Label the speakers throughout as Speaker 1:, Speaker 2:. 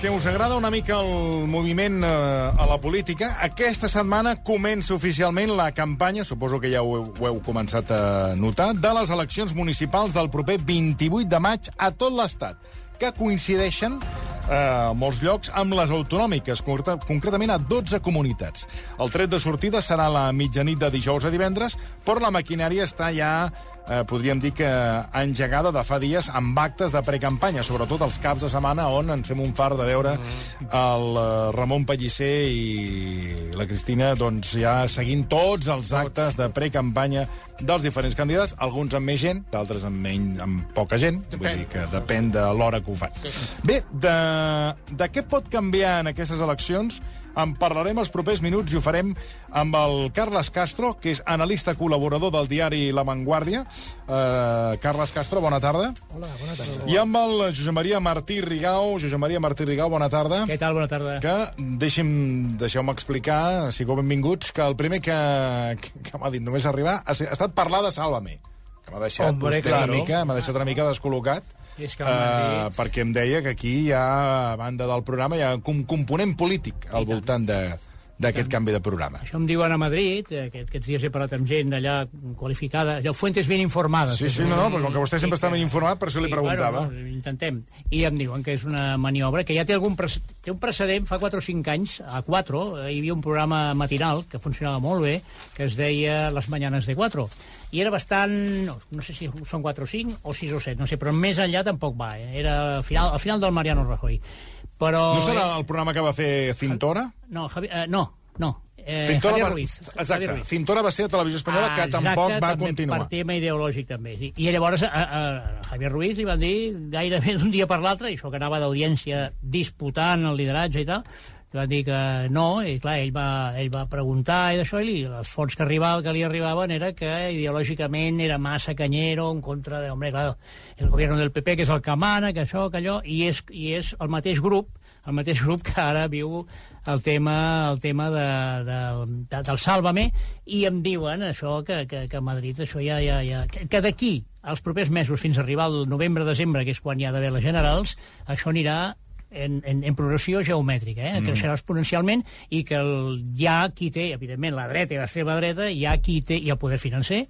Speaker 1: que us agrada una mica el moviment eh, a la política, aquesta setmana comença oficialment la campanya, suposo que ja ho, heu- ho heu començat a notar, de les eleccions municipals del proper 28 de maig a tot l'Estat, que coincideixen eh, a molts llocs amb les autonòmiques, concreta- concretament a 12 comunitats. El tret de sortida serà la mitjanit de dijous a divendres, però la maquinària està ja eh, podríem dir que engegada de fa dies amb actes de precampanya, sobretot els caps de setmana on ens fem un far de veure el eh, Ramon Pellicer i la Cristina doncs, ja seguint tots els actes de precampanya dels diferents candidats, alguns amb més gent, d'altres amb, menys, amb poca gent, vull dir que depèn de l'hora que ho fan. Bé, de, de què pot canviar en aquestes eleccions en parlarem els propers minuts i ho farem amb el Carles Castro, que és analista col·laborador del diari La Vanguardia. Uh, Carles Castro, bona tarda.
Speaker 2: Hola, bona tarda.
Speaker 1: I amb el Josep Maria Martí Rigau. Josep Maria Martí Rigau, bona tarda.
Speaker 3: Què tal? Bona tarda.
Speaker 1: Que deixi'm, deixeu-me explicar, sigueu benvinguts, que el primer que, que, que m'ha dit només arribar ha, estat parlar de Sálvame, que m'ha deixat,
Speaker 3: Hombre,
Speaker 1: vostè
Speaker 3: claro.
Speaker 1: una mica, m'ha deixat una mica descol·locat.
Speaker 3: És que el
Speaker 1: eh,
Speaker 3: Madrid-
Speaker 1: perquè em deia que aquí hi ha, a banda del programa, hi ha un component polític al voltant de d'aquest canvi de programa.
Speaker 3: Això em diuen a Madrid, eh, que aquests dies he parlat amb gent d'allà qualificada, allò, fuentes ben informades.
Speaker 1: Sí, sí, no, no, però com que vostè sempre està ben informat, per això li
Speaker 3: Sí,
Speaker 1: preguntava.
Speaker 3: Bueno, no, intentem. I em diuen que és una maniobra que ja té algun pre té un precedent, fa 4 o 5 anys, a 4, eh, hi havia un programa matinal que funcionava molt bé, que es deia Les Mañanes de 4, i era bastant, no, no sé si són 4 o 5, o 6 o 7, no sé, però més enllà tampoc va, eh? era al final, al final del Mariano Rajoy. Però,
Speaker 1: No serà el programa que va fer Cintora?
Speaker 3: No, Javi, eh, no, no. Eh,
Speaker 1: Cintora
Speaker 3: Javier
Speaker 1: va,
Speaker 3: Ruiz.
Speaker 1: Exacte,
Speaker 3: Javier Ruiz.
Speaker 1: Cintora va ser a Televisió Espanyola, que
Speaker 3: exacte,
Speaker 1: tampoc va
Speaker 3: també
Speaker 1: continuar.
Speaker 3: Per tema ideològic, també. Sí. I llavors a, a, a Javier Ruiz li van dir gairebé d'un dia per l'altre, i això que anava d'audiència disputant el lideratge i tal, li van dir que no, i clar, ell va, ell va preguntar i d'això, i li, les fonts que, arribava, que li arribaven era que ideològicament era massa canyero en contra de, hombre, claro, el govern del PP, que és el que mana, que això, que allò, i és, i és el mateix grup el mateix grup que ara viu el tema, el tema de, de, de, del Sálvame i em diuen això que, que, que a Madrid això ja, ja, ja que, que d'aquí als propers mesos fins a arribar al novembre-desembre, que és quan hi ha d'haver les generals, això anirà en, en, en progressió geomètrica, eh? creixerà exponencialment i que el, hi ha qui té, evidentment, la dreta i l'extrema dreta, hi ha qui té, i el poder financer,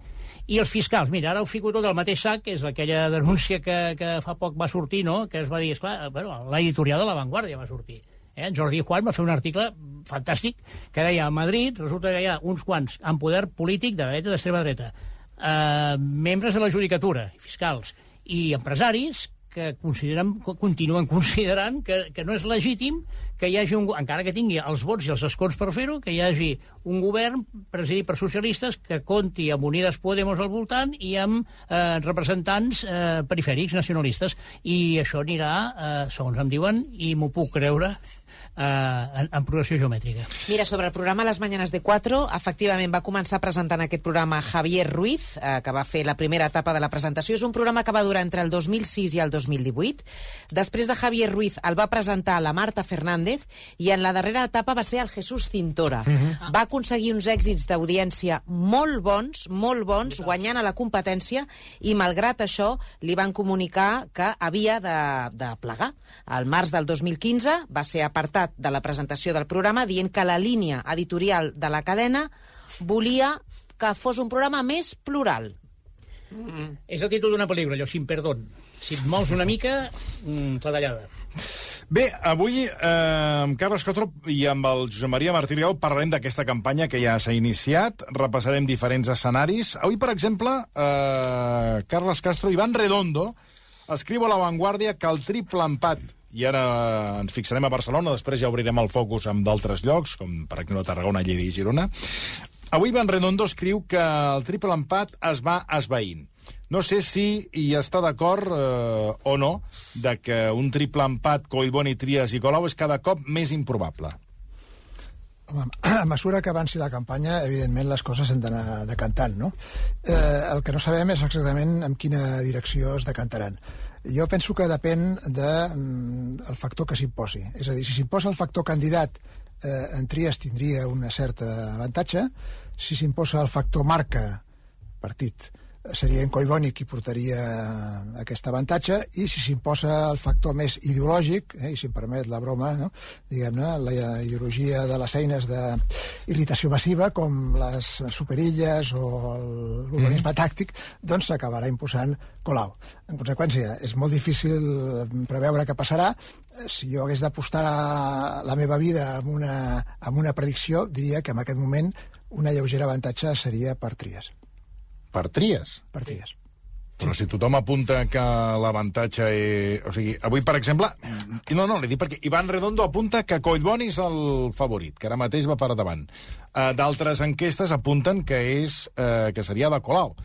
Speaker 3: i els fiscals, mira, ara ho fico tot al mateix sac, que és aquella denúncia que, que fa poc va sortir, no?, que es va dir, esclar, bueno, l'editorial de La Vanguardia va sortir. Eh? En Jordi Juan va fer un article fantàstic que deia a Madrid resulta que hi ha uns quants amb poder polític de dreta i d'extrema dreta, eh, membres de la judicatura, fiscals, i empresaris que consideren, co- continuen considerant que, que no és legítim que hi hagi un, encara que tingui els vots i els escons per fer-ho, que hi hagi un govern presidit per socialistes que compti amb Unides Podemos al voltant i amb eh, representants eh, perifèrics nacionalistes. I això anirà, eh, segons em diuen, i m'ho puc creure, en, en progressió geomètrica.
Speaker 4: Mira, sobre el programa Les Mañanes de 4, efectivament va començar presentant aquest programa Javier Ruiz, eh, que va fer la primera etapa de la presentació. És un programa que va durar entre el 2006 i el 2018. Després de Javier Ruiz el va presentar la Marta Fernández i en la darrera etapa va ser el Jesús Cintora. Va aconseguir uns èxits d'audiència molt bons, molt bons, guanyant a la competència i malgrat això li van comunicar que havia de, de plegar. Al març del 2015 va ser apartat de la presentació del programa dient que la línia editorial de la cadena volia que fos un programa més plural.
Speaker 3: És el títol d'una pel·lícula, allò, sin perdón. Si et mous una mica, mm, clatellada.
Speaker 1: Bé, avui eh, amb Carles Cotro i amb el Josep Maria Martí Riau parlarem d'aquesta campanya que ja s'ha iniciat, repassarem diferents escenaris. Avui, per exemple, eh, Carles Castro, Ivan Redondo, escriu a La Vanguardia que el triple empat i ara ens fixarem a Barcelona, després ja obrirem el focus amb d'altres llocs, com per exemple Tarragona, Lleida i Girona. Avui Ivan Redondo escriu que el triple empat es va esveint. No sé si hi està d'acord eh, o no de que un triple empat Collboni, Trias i Colau és cada cop més improbable.
Speaker 2: A mesura que avanci la campanya, evidentment les coses s'han d'anar decantant, no? Eh, el que no sabem és exactament en quina direcció es decantaran. Jo penso que depèn del de, el factor que s'imposi. És a dir, si s'imposa el factor candidat, eh, en Trias tindria una certa avantatge. Si s'imposa el factor marca, partit, seria en Collboni qui portaria aquest avantatge, i si s'imposa el factor més ideològic, eh, i si em permet la broma, no? diguem-ne, la ideologia de les eines d'irritació massiva, com les superilles o l'urbanisme mm. tàctic, doncs s'acabarà imposant Colau. En conseqüència, és molt difícil preveure què passarà. Si jo hagués d'apostar la meva vida amb una, amb una predicció, diria que en aquest moment una lleugera avantatge seria per Trias.
Speaker 1: Per Trias?
Speaker 2: Per Trias.
Speaker 1: Però si tothom apunta que l'avantatge és... O sigui, avui, per exemple... No, no, li dic perquè Ivan Redondo apunta que Collboni és el favorit, que ara mateix va per davant. Uh, D'altres enquestes apunten que és uh, que seria de Colau.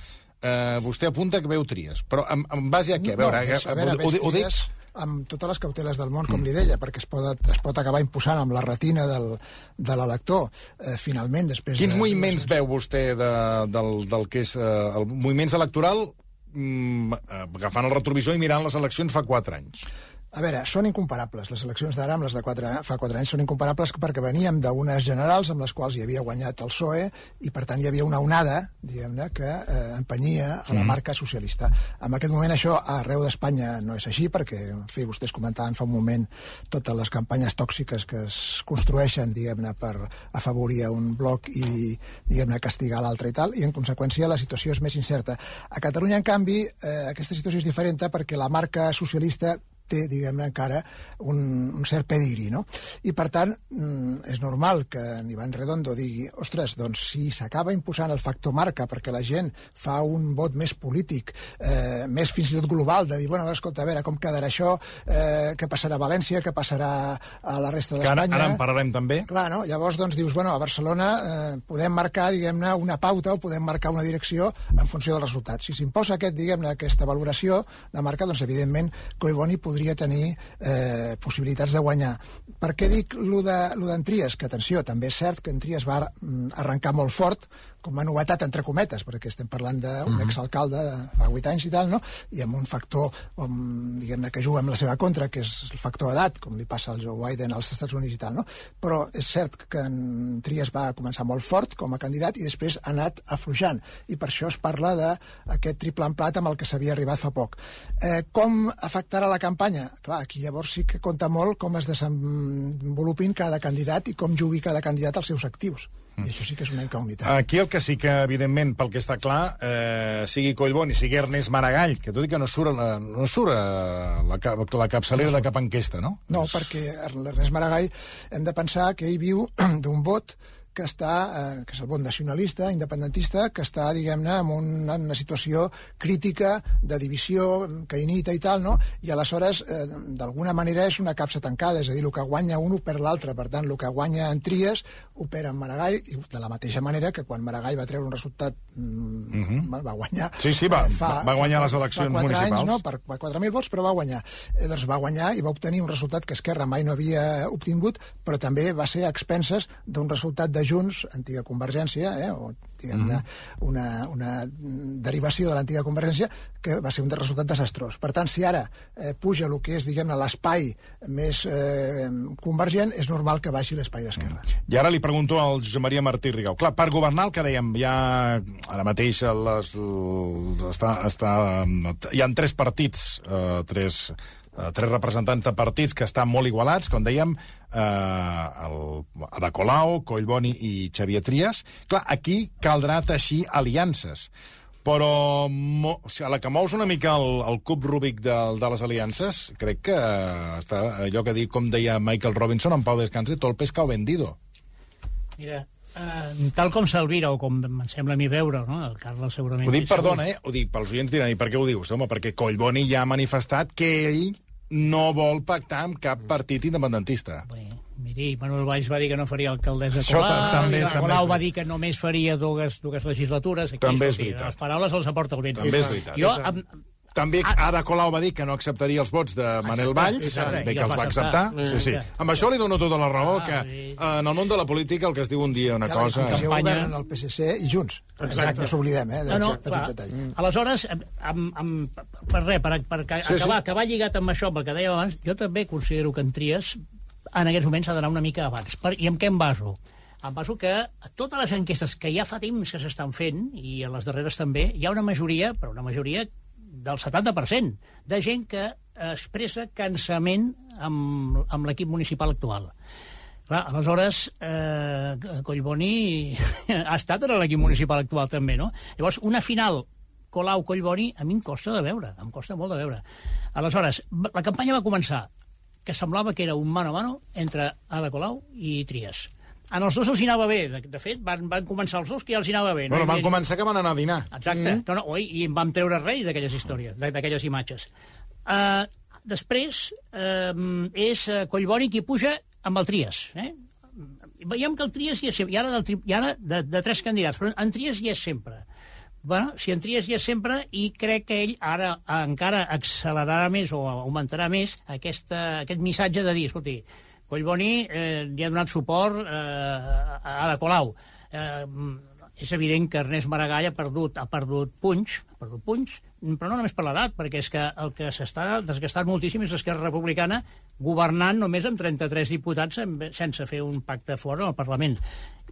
Speaker 1: Uh, vostè apunta que veu Trias. Però en, en base a què?
Speaker 2: A veure, no, a veure, ho, ho, ho dic amb totes les cauteles del món, com mm. li deia, perquè es pot, es pot acabar imposant amb la retina del, de l'elector. Eh, finalment, després...
Speaker 1: Quins
Speaker 2: de,
Speaker 1: moviments veu vostè de, del, del que és eh, el moviments electoral mm, agafant el retrovisor i mirant les eleccions fa quatre anys?
Speaker 2: A veure, són incomparables. Les eleccions d'ara amb les de 4, fa 4 anys són incomparables perquè veníem d'unes generals amb les quals hi havia guanyat el PSOE i, per tant, hi havia una onada, diguem-ne, que eh, empenyia a la mm. marca socialista. En aquest moment això arreu d'Espanya no és així perquè, en fi, vostès comentaven fa un moment totes les campanyes tòxiques que es construeixen, diguem-ne, per afavorir un bloc i, diguem-ne, castigar l'altre i tal, i, en conseqüència, la situació és més incerta. A Catalunya, en canvi, eh, aquesta situació és diferent perquè la marca socialista té, diguem-ne, encara un, un cert pedigrí, no? I, per tant, mm, és normal que en Ivan Redondo digui ostres, doncs si s'acaba imposant el factor marca perquè la gent fa un vot més polític, eh, més fins i tot global, de dir, bueno, escolta, a veure, com quedarà això, eh, què passarà a València, què passarà a la resta d'Espanya...
Speaker 1: Ara, ara en parlarem també.
Speaker 2: Clar, no? Llavors, doncs, dius, bueno, a Barcelona eh, podem marcar, diguem-ne, una pauta o podem marcar una direcció en funció del resultat. Si s'imposa aquest, diguem-ne, aquesta valoració de marca, doncs, evidentment, Coiboni podria podria tenir eh, possibilitats de guanyar. Per què dic lo d'en Trias? Que, atenció, també és cert que en Trias va mm, arrencar molt fort, com a novetat, entre cometes, perquè estem parlant d'un mhm. -huh. exalcalde de fa 8 anys i tal, no? i amb un factor, com, diguem-ne, que juga amb la seva contra, que és el factor edat, com li passa al Joe Biden als Estats Units i tal, no? però és cert que en Trias va començar molt fort com a candidat i després ha anat afluixant, i per això es parla d'aquest triple emplat amb el que s'havia arribat fa poc. Eh, com afectarà la campanya? Clar, aquí llavors sí que compta molt com es desenvolupin cada candidat i com jugui cada candidat als seus actius. I això sí que és una incògnita.
Speaker 1: Aquí el que sí que, evidentment, pel que està clar, eh, sigui Collboni, sigui Ernest Maragall, que tot i que no surt, la, no surt la, la, la capçalera no de cap enquesta, no?
Speaker 2: No, perquè l'Ernest Maragall hem de pensar que ell viu d'un vot que està, eh, que és el bon nacionalista, independentista, que està, diguem-ne, en una, una situació crítica de divisió, caïnita i tal, no? I aleshores, eh, d'alguna manera, és una capsa tancada, és a dir, el que guanya un ho perd l'altre, per tant, el que guanya en Tries ho perd en Maragall, i de la mateixa manera que quan Maragall va treure un resultat, mm, uh mhm. -huh. va guanyar...
Speaker 1: Sí, sí, va, eh, fa, va guanyar les eleccions fa municipals. Anys,
Speaker 2: no, per, per 4.000 vots, però va guanyar. Eh, doncs va guanyar i va obtenir un resultat que Esquerra mai no havia obtingut, però també va ser a expenses d'un resultat de Junts, antiga Convergència, eh, o diguem mm. una, una derivació de l'antiga Convergència, que va ser un resultat desastrós. Per tant, si ara eh, puja el que és, diguem-ne, l'espai més eh, convergent, és normal que baixi l'espai d'esquerra. Mm.
Speaker 1: I ara li pregunto al Josep Maria Martí Rigau. Clar, per governar, el que dèiem, ja ara mateix les, està, està, hi ha tres partits, eh, tres eh, tres representants de partits que estan molt igualats, com dèiem, eh, el Ada Colau, Collboni i Xavier Trias. Clar, aquí caldrà teixir aliances però mo, o sigui, a la que mous una mica el, el cub Rubik de, de les aliances, crec que eh, està allò que dic, com deia Michael Robinson en Pau Descanse, tot el pescado vendido.
Speaker 3: Mira, eh, tal com s'alvira, o com em sembla a mi veure, no? el Carles segurament...
Speaker 1: Ho dic, perdona, eh? Ho dic, pels oients diran, i per què ho dius? Home, perquè Collboni ja ha manifestat que ell no vol pactar amb cap partit independentista.
Speaker 3: Bé, miri, Manuel Valls va dir que no faria alcaldessa Colau, també, també Colau va dir que només faria dues, dues legislatures. Aquí,
Speaker 1: també és veritat.
Speaker 3: Les paraules els aporta el vent.
Speaker 1: També és veritat. Jo, amb, també ah. Ada Colau va dir que no acceptaria els vots de Manel Valls, bé que els va acceptar. Sí, sí. Amb això li dono tota la raó, ah, que en el món de la política el que es diu un dia una
Speaker 2: ja
Speaker 1: cosa...
Speaker 2: Ja governen el PSC i Junts. Exacte. No s'oblidem, eh,
Speaker 3: no, no, petit detall. Aleshores, amb, amb, per res, per, per sí, acabar, sí. que va lligat amb això, pel que dèiem abans, jo també considero que en Tries en aquests moments s'ha d'anar una mica abans. Per, I amb què em baso? Em penso que a totes les enquestes que ja fa temps que s'estan fent, i a les darreres també, hi ha una majoria, però una majoria del 70%, de gent que expressa cansament amb, amb l'equip municipal actual. Clar, aleshores, eh, Collboni ha estat en l'equip municipal actual també, no? Llavors, una final Colau-Collboni a mi em costa de veure, em costa molt de veure. Aleshores, la campanya va començar que semblava que era un mano a mano entre Ada Colau i Trias. A els dos els hi anava bé. De, de fet, van, van començar els dos que ja els hi anava bé.
Speaker 1: Bueno,
Speaker 3: no?
Speaker 1: van
Speaker 3: I-
Speaker 1: començar que van anar a dinar.
Speaker 3: Exacte. Mm. No, no, oi, I en vam treure rei d'aquelles històries, de- d'aquelles imatges. Uh, després uh, és uh, Collboni qui puja amb el Trias. Eh? Veiem que el Trias hi és sempre. I ara, del, tri- i ara de, de tres candidats, però en Trias hi és sempre. Bueno, si en Trias hi és sempre, i crec que ell ara encara accelerarà més o augmentarà més aquesta, aquest missatge de dir, escolti, Collboni eh, li ha donat suport eh, a Ada Colau. Eh, és evident que Ernest Maragall ha perdut, ha perdut punys, ha perdut punys, però no només per l'edat, perquè és que el que s'està desgastant moltíssim és l'Esquerra Republicana governant només amb 33 diputats sense fer un pacte fora al Parlament.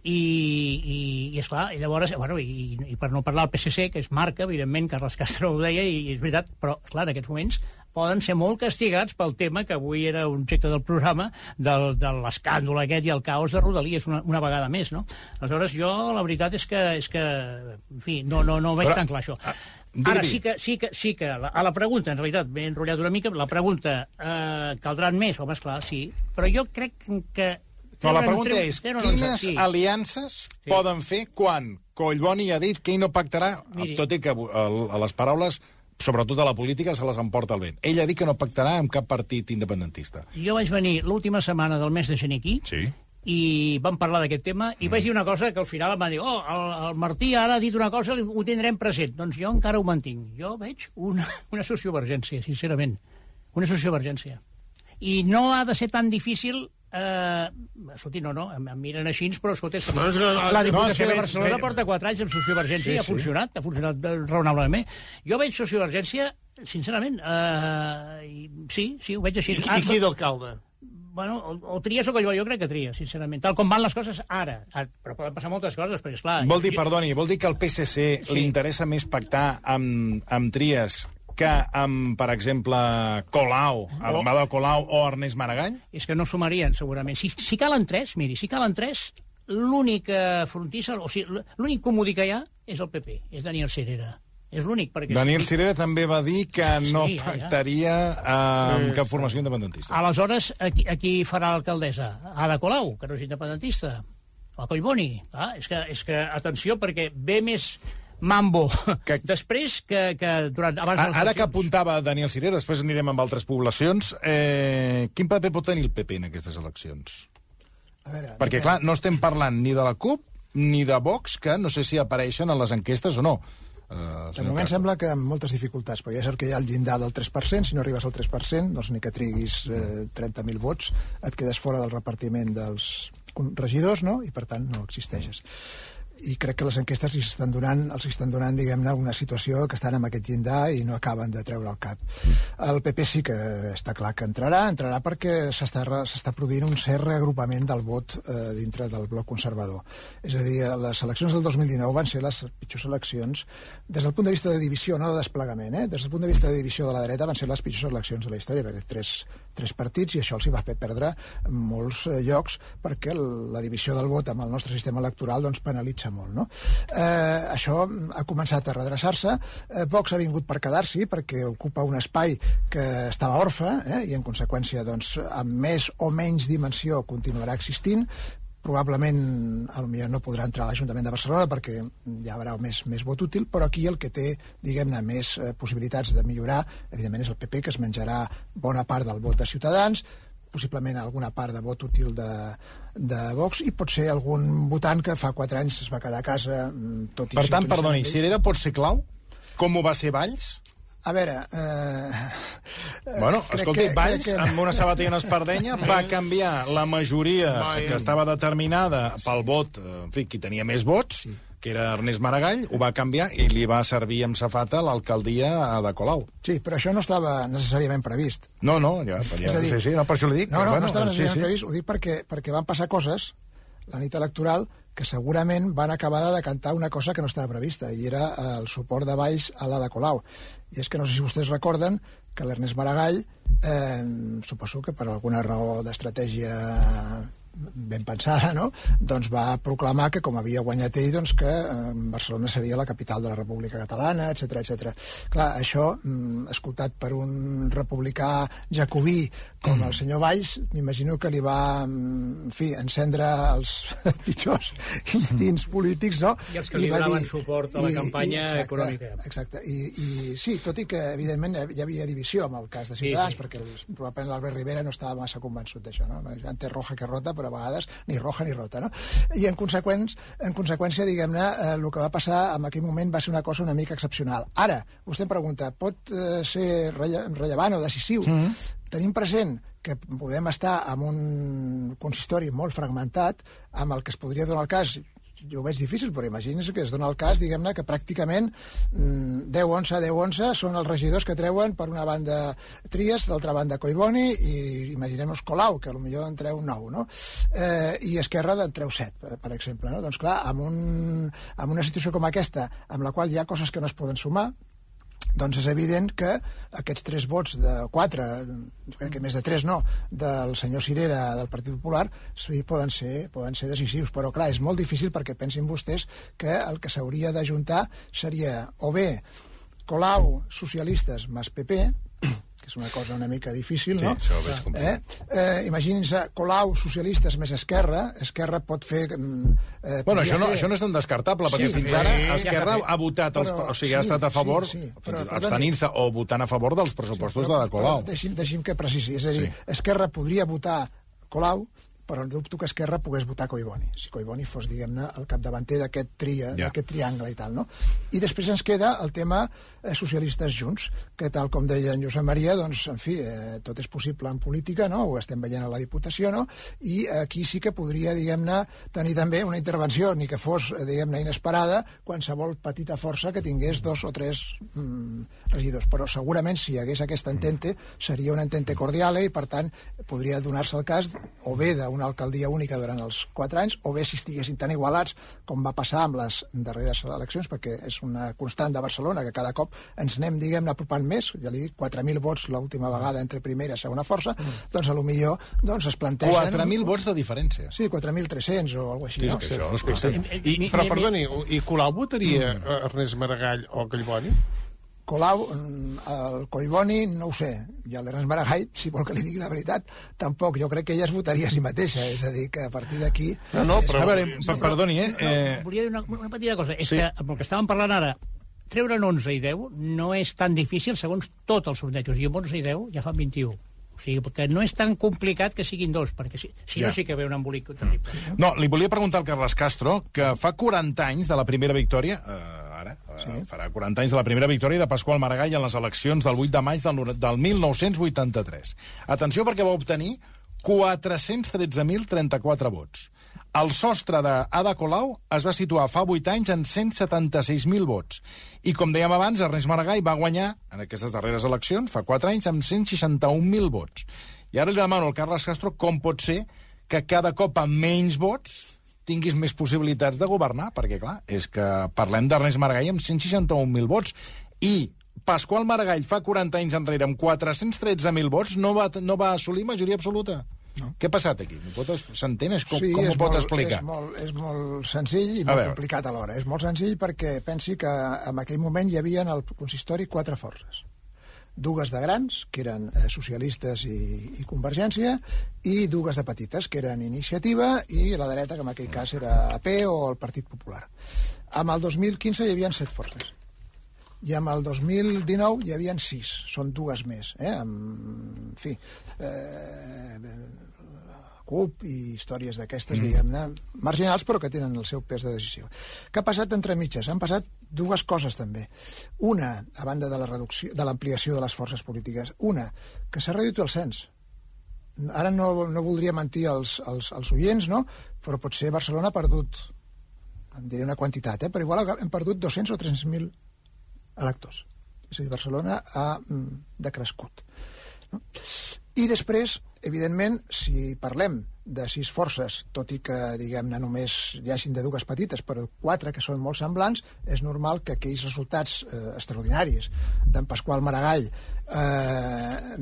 Speaker 3: I, i, i esclar, i llavors, bueno, i, i per no parlar del PSC, que és marca, evidentment, Carles Castro ho deia, i, i és veritat, però, clar, en aquests moments poden ser molt castigats pel tema que avui era objecte del programa, del, de l'escàndol aquest i el caos de Rodalies una, una vegada més, no? Aleshores, jo la veritat és que, és que en fi, no, no, no ho veig
Speaker 1: Però,
Speaker 3: tan clar, això.
Speaker 1: ah,
Speaker 3: Ara sí que, sí que, sí que la, a la pregunta, en realitat, m'he enrotllat una mica, la pregunta, eh, caldran més? Home, esclar, sí, però jo crec que...
Speaker 1: No, la pregunta és, quines
Speaker 3: sí.
Speaker 1: aliances
Speaker 3: Sí.
Speaker 1: poden fer quan Collboni ha dit que ell no pactarà,
Speaker 3: Miri.
Speaker 1: tot i que a les paraules, sobretot a la política, se les emporta el vent. Ell ha dit que no pactarà amb cap partit independentista.
Speaker 3: Jo vaig venir l'última setmana del mes de gener aquí,
Speaker 1: Sí.
Speaker 3: i vam parlar d'aquest tema, i vaig dir una cosa que al final em va dir oh, el, el Martí ara ha dit una cosa, ho tindrem present. Doncs jo encara ho mantinc. Jo veig una, una sociovergència, sincerament. Una sociovergència. I no ha de ser tan difícil Eh, escolti, no, no, em, em miren així, però escolta, és que
Speaker 5: No,
Speaker 3: la
Speaker 1: no, és
Speaker 3: Diputació
Speaker 1: que
Speaker 3: de Barcelona
Speaker 1: veig-
Speaker 3: porta 4 anys amb sociovergència
Speaker 1: Sí,
Speaker 3: i ha
Speaker 1: sí.
Speaker 3: funcionat, ha funcionat eh, raonablement. Jo veig sociovergència, sincerament, eh, i, sí, sí, ho veig així.
Speaker 5: I,
Speaker 3: Ah,
Speaker 5: i qui d'alcalde?
Speaker 3: Bueno, o, o tries o Collboni, jo crec que tria, sincerament. Tal com van les coses ara. Ah, Però poden passar moltes coses, perquè, esclar...
Speaker 1: Vol dir,
Speaker 3: jo-
Speaker 1: perdoni, vol dir que al PSC
Speaker 3: Sí.
Speaker 1: li interessa més pactar amb, amb Trias que amb, per exemple, Colau, amb Ada Colau o Ernest Maragall?
Speaker 3: És que no sumarien, segurament. Si, si calen tres, miri, si calen tres, l'única frontissa, o sigui, l'únic comodí que hi ha és el PP, és Daniel Cerera. És l'únic, perquè...
Speaker 1: Daniel Cirera també va dir que no
Speaker 3: Sí, ja, ja.
Speaker 1: pactaria eh, amb cap formació independentista.
Speaker 3: Aleshores, aquí, aquí farà l'alcaldessa? Ada Colau, que no és independentista. O Collboni. Ah, és, que, és que, atenció, perquè ve més mambo
Speaker 1: Que-
Speaker 3: després que, que durant, abans
Speaker 1: A- Ara que apuntava Daniel Cirera, després anirem amb altres poblacions, eh, quin paper pot tenir el PP en aquestes eleccions?
Speaker 2: A veure,
Speaker 1: Perquè, clar, no estem parlant ni de la CUP ni de Vox, que no sé si apareixen a les enquestes o no. Eh,
Speaker 2: De moment sembla que amb moltes dificultats, però ja és el que hi ha el llindar del 3%, si no arribes al 3%, doncs ni que triguis eh, 30.000 vots, et quedes fora del repartiment dels regidors, no?, i per tant no existeixes. I crec que les enquestes els estan donant, els estan donant diguem-ne, una situació que estan amb aquest llindar i no acaben de treure el cap. El PP sí que està clar que entrarà, entrarà perquè s'està produint un cert reagrupament del vot eh, dintre del bloc conservador. És a dir, les eleccions del 2019 van ser les pitjors eleccions des del punt de vista de divisió, no de desplegament, eh? des del punt de vista de divisió de la dreta van ser les pitjors eleccions de la història, perquè tres, tres partits, i això els hi va fer perdre molts eh, llocs, perquè la divisió del vot amb el nostre sistema electoral doncs, penalitza molt. No? Eh, això ha començat a redreçar-se. Eh, Vox ha vingut per quedar-s'hi, perquè ocupa un espai que estava orfe, eh? i en conseqüència, doncs, amb més o menys dimensió continuarà existint, probablement potser no podrà entrar a l'Ajuntament de Barcelona perquè hi haurà més, més vot útil, però aquí el que té, diguem-ne, més eh, possibilitats de millorar, evidentment, és el PP, que es menjarà bona part del vot de Ciutadans, possiblement alguna part de vot útil de, de Vox, i pot ser algun votant que fa quatre anys es va quedar a casa, mm, tot i
Speaker 1: Per tant, perdoni. Cirera pot ser clau? Com ho va ser Valls?
Speaker 2: A veure... Eh,
Speaker 1: Bueno,
Speaker 2: crec
Speaker 1: escolti,
Speaker 2: que-
Speaker 1: Valls,
Speaker 2: que-
Speaker 1: amb una sabatilla en espardenya, va canviar la majoria
Speaker 5: Vai.
Speaker 1: que estava determinada pel vot, eh, en fi, qui tenia més vots, que era Ernest Maragall, ho va canviar i li va servir amb safata l'alcaldia de Colau.
Speaker 2: Sí, però això no estava necessàriament previst.
Speaker 1: No, no, ja, ja
Speaker 2: És a dir,
Speaker 1: sí, sí, no, per això li dic.
Speaker 2: No, no,
Speaker 1: bueno,
Speaker 2: no estava
Speaker 1: sí,
Speaker 2: necessàriament
Speaker 1: sí.
Speaker 2: previst, ho dic perquè, perquè van passar coses la nit electoral, que segurament van acabar de decantar una cosa que no estava prevista, i era el suport de Baix a l'Ada Colau. I és que no sé si vostès recorden que l'Ernest Maragall, eh, suposo que per alguna raó d'estratègia ben pensada, no? doncs va proclamar que com havia guanyat ell, doncs que eh, Barcelona seria la capital de la República Catalana, etc etc. Clar, això, mm, escoltat per un republicà jacobí com el senyor Valls, m'imagino que li va, mm, en fi, encendre els pitjors instints polítics, no?
Speaker 3: I els que li donaven suport a la i, campanya i, exacte, econòmica.
Speaker 2: Exacte, I, i sí, tot i que, evidentment, hi havia divisió amb el cas de Ciutadans, sí, sí. perquè probablement l'Albert Rivera no estava massa convençut d'això, no? Antes roja que rota, però a vegades ni roja ni rota, no? I en, conseqüents, en conseqüència, diguem-ne, eh, el que va passar en aquell moment va ser una cosa una mica excepcional. Ara, vostè em pregunta, pot eh, ser relle rellevant o decisiu? Mm -hmm. Tenim present que podem estar en un consistori molt fragmentat, amb el que es podria donar el cas, jo ho veig difícil, però imagini's que es dona el cas, diguem-ne, que pràcticament 10-11, mm, 10-11 són els regidors que treuen per una banda Trias, d'altra banda Coiboni, i imaginem-nos Colau, que potser en treu 9, no? Eh, I Esquerra en treu 7, per, per exemple, no? Doncs clar, amb, un, amb una situació com aquesta, amb la qual hi ha coses que no es poden sumar, doncs és evident que aquests tres vots de quatre, crec que més de tres no, del senyor Cirera del Partit Popular, sí, poden ser, poden ser decisius, però clar, és molt difícil perquè pensin vostès que el que s'hauria d'ajuntar seria o bé Colau, socialistes, més PP, que és una cosa una mica difícil,
Speaker 1: sí,
Speaker 2: no?
Speaker 1: Això ho veig
Speaker 2: eh? eh, Imaginin-se Colau, socialistes més Esquerra, Esquerra pot fer... Mm,
Speaker 1: eh, bueno, això no, fer... això no és tan descartable, sí, perquè fins sí, ara Esquerra ha votat, els, però, o sigui, sí, ha estat a favor, sí, sí, abstenint-se o votant a favor dels pressupostos sí, però, de Colau.
Speaker 2: Deixi'm, deixi'm que precisi, és a dir, sí. Esquerra podria votar Colau, però dubto que Esquerra pogués votar Coiboni, si Coiboni fos, diguem-ne, el capdavanter d'aquest tria, ja. d'aquest triangle i tal, no? I després ens queda el tema eh, socialistes junts, que tal com deia en Josep Maria, doncs, en fi, eh, tot és possible en política, no? Ho estem veient a la Diputació, no? I aquí sí que podria, diguem-ne, tenir també una intervenció, ni que fos, eh, diguem-ne, inesperada, qualsevol petita força que tingués dos o tres mm, regidors. Però segurament, si hi hagués aquesta entente, seria una entente cordial i, per tant, podria donar-se el cas o bé d'un una alcaldia única durant els quatre anys, o bé si estiguessin tan igualats com va passar amb les darreres eleccions, perquè és una constant de Barcelona, que cada cop ens anem, diguem-ne, apropant més, ja li dic, 4.000 vots l'última vegada entre primera i segona força, mm. doncs a lo millor doncs, es plantegen...
Speaker 1: 4.000 vots de diferència.
Speaker 2: Sí, 4.300 o alguna així.
Speaker 1: Sí, no? que això, escolta.
Speaker 5: I, però, perdoni, i Colau votaria mm. Ernest Maragall o Collboni?
Speaker 2: Colau, el Coiboni, no ho sé. I l'Ernest Maragall, si vol que li digui la veritat, tampoc. Jo crec que ella es votaria a si mateixa. És a dir, que a partir d'aquí...
Speaker 1: No, no, però... A veure, sí. perdoni, eh?
Speaker 3: No, no, volia dir una, una petita cosa. És sí. que amb el que estàvem parlant ara, treure'n 11 i 10 no és tan difícil segons tots els sondejos. I amb 11 i 10 ja fan 21. O sigui, perquè no és tan complicat que siguin dos, perquè si, si ja. no sí que ve un embolic terrible.
Speaker 1: No, li volia preguntar al Carles Castro, que fa 40 anys de la primera victòria... Eh, sí. uh, farà 40 anys de la primera victòria de Pasqual Maragall en les eleccions del 8 de maig del, del 1983. Atenció perquè va obtenir 413.034 vots. El sostre d'Ada Colau es va situar fa 8 anys en 176.000 vots. I, com dèiem abans, Ernest Maragall va guanyar, en aquestes darreres eleccions, fa 4 anys, amb 161.000 vots. I ara li demano al Carles Castro com pot ser que cada cop amb menys vots tinguis més possibilitats de governar, perquè, clar, és que parlem d'Ernest Maragall amb 161.000 vots, i Pasqual Maragall fa 40 anys enrere amb 413.000 vots no va, no va assolir majoria absoluta. No. Què ha passat aquí? S'entén? Com, sí, com ho pot molt, explicar?
Speaker 2: És molt, és molt senzill i molt complicat alhora. És molt senzill perquè pensi que en aquell moment hi havia en el consistori quatre forces dues de grans, que eren eh, socialistes i, i Convergència, i dues de petites, que eren Iniciativa, i la dreta, que en aquell cas era AP o el Partit Popular. Amb el 2015 hi havia set forces. I amb el 2019 hi havia sis, són dues més. Eh? En fi, eh, CUP i històries d'aquestes, mm. diguem-ne, marginals, però que tenen el seu pes de decisió. Què ha passat entre mitges? Han passat dues coses, també. Una, a banda de la reducció, de l'ampliació de les forces polítiques. Una, que s'ha reduït el cens. Ara no, no voldria mentir als, als, als oients, no? però potser Barcelona ha perdut, em diré una quantitat, eh? però igual hem perdut 200 o 300.000 electors. És a dir, Barcelona ha mm, decrescut. No? I després, evidentment, si parlem de sis forces, tot i que, diguem-ne, només hi hagin de dues petites, però quatre que són molt semblants, és normal que aquells resultats eh, extraordinaris. D'en Pasqual Maragall eh,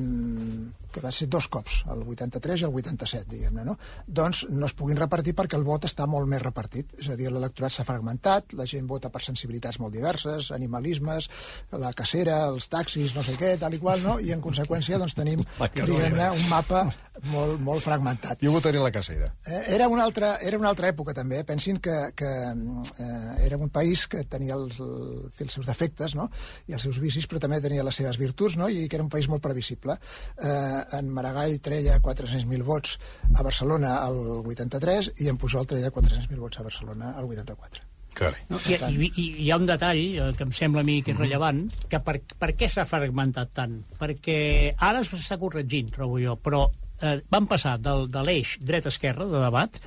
Speaker 2: que va ser dos cops, el 83 i el 87, diguem-ne, no? doncs no es puguin repartir perquè el vot està molt més repartit. És a dir, l'electorat s'ha fragmentat, la gent vota per sensibilitats molt diverses, animalismes, la cacera, els taxis, no sé què, tal i qual, no? I en conseqüència doncs, tenim, diguem-ne, un mapa molt, molt fragmentat.
Speaker 1: Jo votaria la cacera.
Speaker 2: Eh, era, una altra, era una altra època, també. Pensin que, que eh, era un país que tenia els, el, els seus defectes no? i els seus vicis, però també tenia les seves virtuts, no? i que era un país molt previsible. Eh, en Maragall treia 400.000 vots a Barcelona al 83 i en Pujol treia 400.000 vots a Barcelona al 84.
Speaker 1: Carai.
Speaker 3: No, i, i, I hi ha un detall eh, que em sembla a mi que és rellevant, que per, per què s'ha fragmentat tant? Perquè ara s'està corregint, trobo jo, però eh, van passar del, de l'eix dreta-esquerra de debat,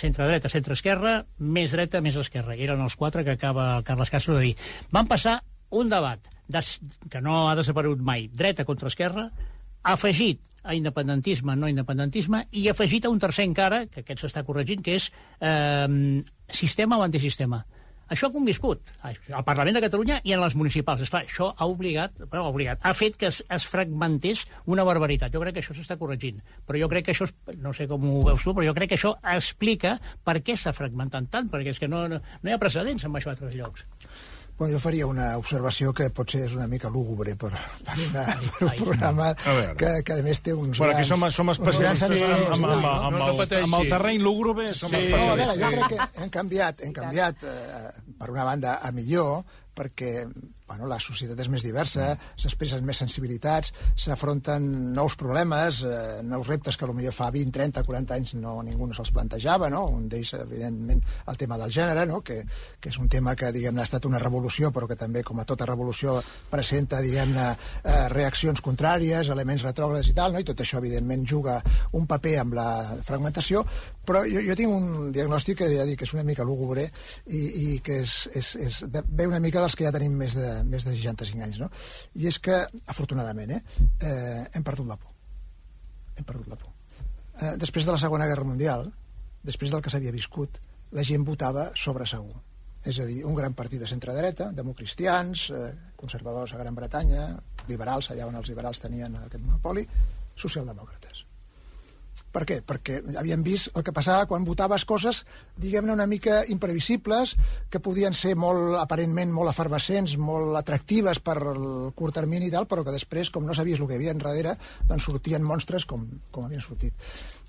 Speaker 3: centre-dreta, centre-esquerra, més dreta, més esquerra. I eren els quatre que acaba el Carles Castro de dir. Van passar un debat des, que no ha desaparegut mai, dreta contra esquerra, afegit a independentisme, no independentisme, i afegit a un tercer encara, que aquest s'està corregint, que és eh, sistema o antisistema. Això ha conviscut al Parlament de Catalunya i en les municipals. Esclar, això ha obligat, bueno, ha obligat, ha fet que es, es fragmentés una barbaritat. Jo crec que això s'està corregint. Però jo crec que això, no sé com ho veus tu, però jo crec que això explica per què s'ha fragmentat tant, perquè és que no, no, no hi ha precedents amb això a altres llocs.
Speaker 2: Bueno, jo faria una observació que potser és una mica lúgubre per, per, una, per un programa
Speaker 1: veure.
Speaker 2: que, que a més té uns
Speaker 1: Bueno, aquí
Speaker 2: grans...
Speaker 1: som, som especialistes amb, amb, amb,
Speaker 2: no?
Speaker 1: amb,
Speaker 5: No, no
Speaker 1: el, amb el terreny lúgubre, som
Speaker 5: Sí.
Speaker 2: No, a veure, jo crec que hem canviat, hem canviat eh, per una banda a millor, perquè bueno, la societat és més diversa, s'expressen més sensibilitats, s'afronten nous problemes, eh, nous reptes que potser fa 20, 30, 40 anys no, ningú no se'ls plantejava, no? un d'ells, evidentment, el tema del gènere, no? que, que és un tema que, diguem-ne, ha estat una revolució, però que també, com a tota revolució, presenta, diguem-ne, eh, reaccions contràries, elements retrògrades i tal, no? i tot això, evidentment, juga un paper amb la fragmentació, però jo, jo tinc un diagnòstic que ja dic que és una mica lúgubre i, i que és, és, és, de, ve una mica dels que ja tenim més de, més de 65 anys, no? I és que, afortunadament, eh, eh, hem perdut la por. Hem perdut la por. Eh, després de la Segona Guerra Mundial, després del que s'havia viscut, la gent votava sobre segur. És a dir, un gran partit de centre-dreta, democristians, eh, conservadors a Gran Bretanya, liberals, allà on els liberals tenien aquest monopoli, socialdemòcrates. Per què? Perquè havíem vist el que passava quan votaves coses, diguem-ne, una mica imprevisibles, que podien ser molt, aparentment, molt efervescents, molt atractives per el curt termini i tal, però que després, com no sabies el que hi havia enrere, doncs sortien monstres com, com havien sortit.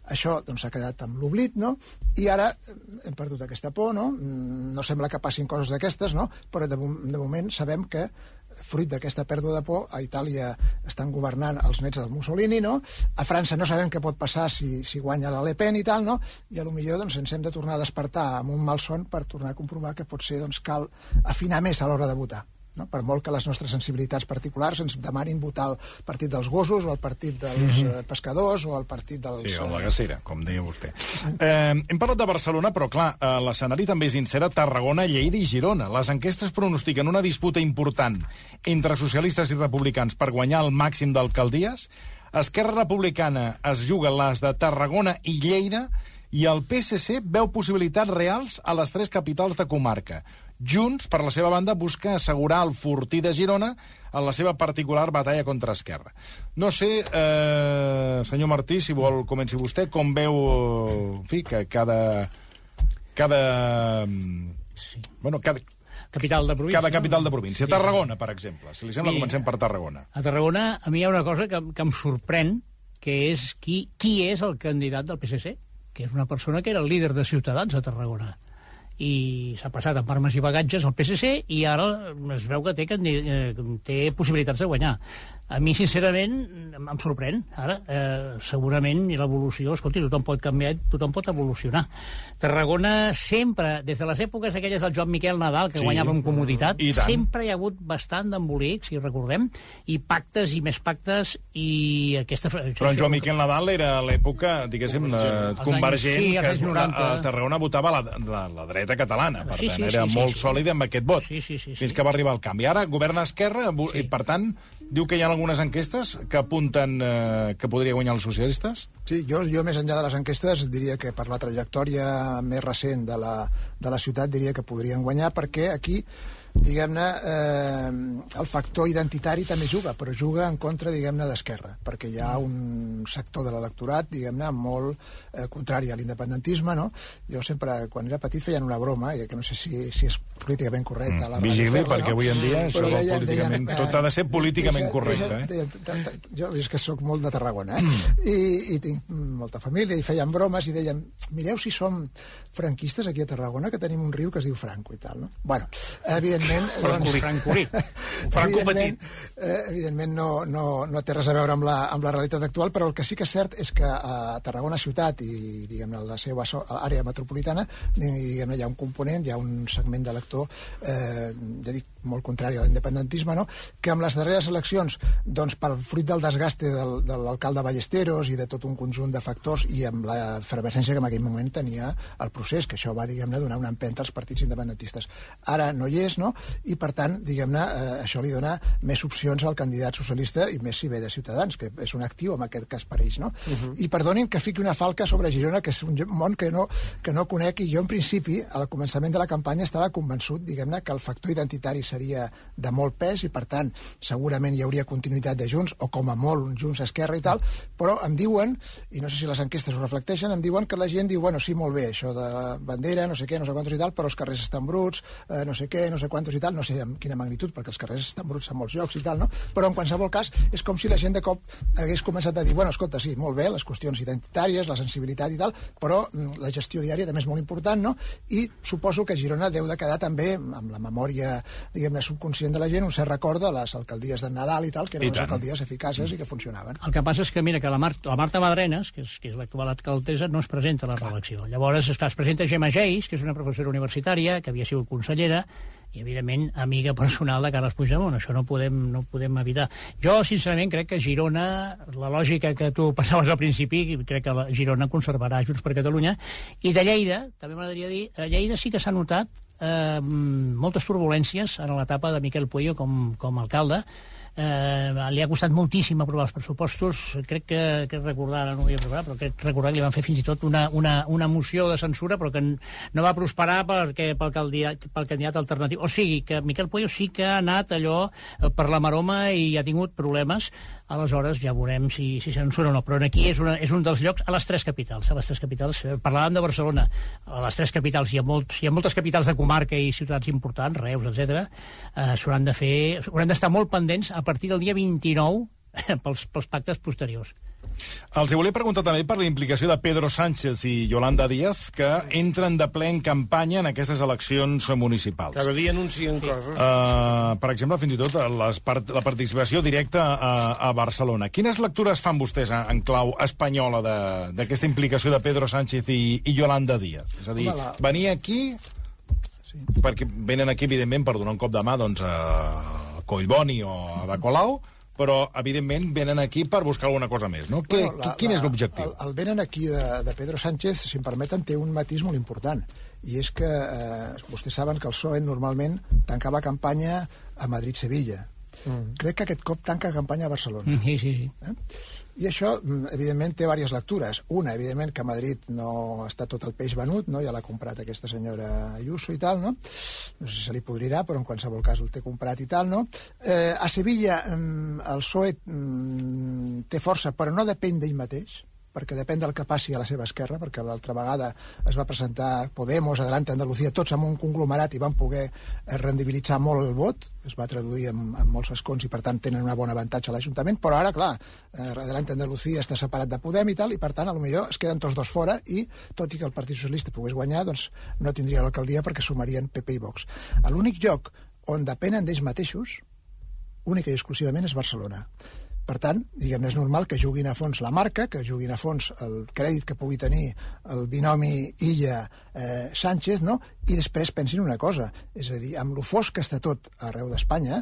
Speaker 2: Això doncs, s'ha quedat amb l'oblit, no? I ara eh, hem perdut aquesta por, no? Mm, No sembla que passin coses d'aquestes, no? Però de, de moment sabem que fruit d'aquesta pèrdua de por, a Itàlia estan governant els nets del Mussolini, no? A França no sabem què pot passar si, si guanya la Le Pen i tal, no? I a lo millor doncs, ens hem de tornar a despertar amb un malson per tornar a comprovar que potser doncs, cal afinar més a l'hora de votar. No? Per molt que les nostres sensibilitats particulars ens demanin votar el partit dels gossos o el partit dels mm -hmm. pescadors o el partit dels...
Speaker 1: Sí, o la
Speaker 2: eh,
Speaker 1: gacera, com deia vostè. Eh, hem parlat de Barcelona, però clar, eh, l'escenari també és incert a Tarragona, Lleida i Girona. Les enquestes pronostiquen una disputa important entre socialistes i republicans per guanyar el màxim d'alcaldies. Esquerra Republicana es juga les de Tarragona i Lleida i el PSC veu possibilitats reals a les tres capitals de comarca. Junts, per la seva banda, busca assegurar el fortí de Girona en la seva particular batalla contra Esquerra. No sé, eh, senyor Martí, si vol comenci vostè, com veu, en fi, que cada... cada sí. bueno, cada,
Speaker 3: Capital de província.
Speaker 1: cada capital de província. Tarragona, per exemple. Si li sembla,
Speaker 3: Mira.
Speaker 1: comencem per Tarragona.
Speaker 3: A Tarragona, a mi hi ha una cosa que, que em sorprèn, que és qui, qui és el candidat del PSC, que és una persona que era el líder de Ciutadans a Tarragona i s'ha passat amb armes i bagatges al PSC i ara es veu que té, candi- eh, té possibilitats de guanyar. A mi, sincerament, em sorprèn. Ara, eh, segurament, i l'evolució, escolti, tothom pot canviar, tothom pot evolucionar. Tarragona sempre, des de les èpoques aquelles del Joan Miquel Nadal, que
Speaker 1: Sí.
Speaker 3: guanyava amb comoditat, sempre hi ha hagut bastant d'embolics, si recordem, i pactes i més pactes, i aquesta...
Speaker 1: Però en Joan Miquel Nadal era l'època, diguéssim, eh, convergent,
Speaker 3: sí,
Speaker 1: que
Speaker 3: anys
Speaker 1: es,
Speaker 3: 90.
Speaker 1: a, Tarragona votava la, la, la dreta catalana, per
Speaker 3: Sí,
Speaker 1: tant,
Speaker 3: sí,
Speaker 1: era
Speaker 3: sí, sí,
Speaker 1: molt
Speaker 3: sí.
Speaker 1: sòlid amb aquest vot,
Speaker 3: Sí, sí, sí,
Speaker 1: fins
Speaker 3: sí.
Speaker 1: que va arribar el canvi. Ara governa Esquerra,
Speaker 3: Sí.
Speaker 1: i per tant, diu que hi ha algunes algunes enquestes que apunten eh, que podria guanyar els socialistes?
Speaker 2: Sí, jo, jo més enllà de les enquestes diria que per la trajectòria més recent de la, de la ciutat diria que podrien guanyar perquè aquí diguem-ne, eh, el factor identitari també juga, però juga en contra, diguem-ne, d'Esquerra, perquè hi ha un sector de l'electorat, diguem-ne, molt eh, contrari a l'independentisme, no? Jo sempre, quan era petit, feien una broma, i que no sé si, si és políticament correcte.
Speaker 1: Mm. Vigili, perquè no? avui en dia això deien, políticament, deien, tot ha de ser políticament deixa, correcte.
Speaker 2: Eh? Deien, jo és que sóc molt de Tarragona, eh? Mm. I, i tinc molta família, i feien bromes, i deien, mireu si som franquistes aquí a Tarragona, que tenim un riu que es diu Franco i tal, no? Bueno, evidentment...
Speaker 3: Doncs, Francolí. Franco petit.
Speaker 2: Eh, evidentment no, no, no té res a veure amb la, amb la realitat actual, però el que sí que és cert és que a Tarragona ciutat i, diguem-ne, la seva àrea metropolitana, diguem-ne, hi ha un component, hi ha un segment de lector, eh, ja dic, molt contrari a l'independentisme, no? que amb les darreres eleccions, doncs, pel fruit del desgaste del, de l'alcalde Ballesteros i de tot un conjunt de factors i amb la efervescència que en aquell moment tenia el procés, que això va, diguem-ne, donar una empenta als partits independentistes. Ara no hi és, no? I, per tant, diguem-ne, eh, això li dona més opcions al candidat socialista i més si ve de Ciutadans, que és un actiu en aquest cas per ells, no? Uh -huh. I perdonin que fiqui una falca sobre Girona, que és un món que no, que no conec, i jo, en principi, al començament de la campanya estava convençut, diguem-ne, que el factor identitari seria de molt pes i, per tant, segurament hi hauria continuïtat de Junts, o com a molt un Junts Esquerra i tal, però em diuen, i no sé si les enquestes ho reflecteixen, em diuen que la gent diu, bueno, sí, molt bé, això de bandera, no sé què, no sé quantos i tal, però els carrers estan bruts, eh, no sé què, no sé quantos i tal, no sé amb quina magnitud, perquè els carrers estan bruts en molts llocs i tal, no? Però en qualsevol cas és com si la gent de cop hagués començat a dir, bueno, escolta, sí, molt bé, les qüestions identitàries, la sensibilitat i tal, però mm, la gestió diària també és molt important, no? I suposo que Girona deu de quedar també amb la memòria, diguem-ne, subconscient de la gent un cert record de les alcaldies de Nadal i tal, que eren unes alcaldies eficaces mm. i que funcionaven.
Speaker 3: El que passa és que, mira, que la, Mar la Marta Madrenes, que és, que és l'actual alcaldessa, no es presenta a la reelecció. Llavors, es presenta Gemma Geis, que és una professora universitària, que havia sigut consellera, i, evidentment, amiga personal de Carles Puigdemont. Això no podem, no podem evitar. Jo, sincerament, crec que Girona, la lògica que tu passaves al principi, crec que la Girona conservarà Junts per Catalunya. I de Lleida, també m'agradaria dir, a Lleida sí que s'ha notat eh, moltes turbulències en l'etapa de Miquel Puello com, com a alcalde, eh, li ha costat moltíssim aprovar els pressupostos. Crec que, que recordar, ara no ho vull recordar però crec recordar que li van fer fins i tot una, una, una moció de censura però que no va prosperar perquè, pel, candidat, pel candidat alternatiu. O sigui, que Miquel Puello sí que ha anat allò eh, per la maroma i ha tingut problemes aleshores ja veurem si, si censura o no però aquí és, una, és un dels llocs a les tres capitals a les tres capitals, eh, parlàvem de Barcelona a les tres capitals hi ha, molts, hi ha moltes capitals de comarca i ciutats importants, Reus, etc. eh, s'hauran de fer, hauran d'estar molt pendents a partir del dia 29 pels, pels pactes posteriors.
Speaker 1: Els volia preguntar també per la implicació de Pedro Sánchez i Yolanda Díaz, que entren de ple en campanya en aquestes eleccions municipals.
Speaker 5: Cada dia anuncien sí. coses.
Speaker 1: Uh, per exemple, fins i tot les part, la participació directa a, a Barcelona. Quines lectures fan vostès en, en clau espanyola d'aquesta implicació de Pedro Sánchez i, i Yolanda Díaz? És a dir, Home, la... venir aquí... Sí. Perquè venen aquí, evidentment, per donar un cop de mà doncs, a Collboni o a Ada Colau, però, evidentment, venen aquí per buscar alguna cosa més, no? Bueno, la, quin la, és l'objectiu?
Speaker 2: El, el venen aquí de, de Pedro Sánchez, si em permeten, té un matís molt important, i és que eh, vostès saben que el PSOE normalment tancava campanya a Madrid-Sevilla. Mm. Crec que aquest cop tanca campanya a Barcelona.
Speaker 3: Mm, sí, sí, sí. Eh?
Speaker 2: I això, mm, evidentment, té diverses lectures. Una, evidentment, que a Madrid no està tot el peix venut, no? ja l'ha comprat aquesta senyora Ayuso i tal, no? No sé si se li podrirà, però en qualsevol cas el té comprat i tal, no? Eh, a Sevilla mm, el PSOE mm, té força, però no depèn d'ell mateix perquè depèn del que passi a la seva esquerra, perquè l'altra vegada es va presentar Podemos, Adelante Andalucía, tots amb un conglomerat i van poder eh, rendibilitzar molt el vot, es va traduir en, en molts escons i per tant tenen una bona avantatge a l'Ajuntament, però ara, clar, eh, Adelante Andalucía està separat de Podem i tal, i per tant, a lo millor es queden tots dos fora i, tot i que el Partit Socialista pogués guanyar, doncs no tindria l'alcaldia perquè sumarien PP i Vox. L'únic lloc on depenen d'ells mateixos, única i exclusivament, és Barcelona. Per tant, diguem és normal que juguin a fons la marca, que juguin a fons el crèdit que pugui tenir el binomi Illa-Sánchez, eh, no? i després pensin una cosa, és a dir, amb lo fosc que està tot arreu d'Espanya,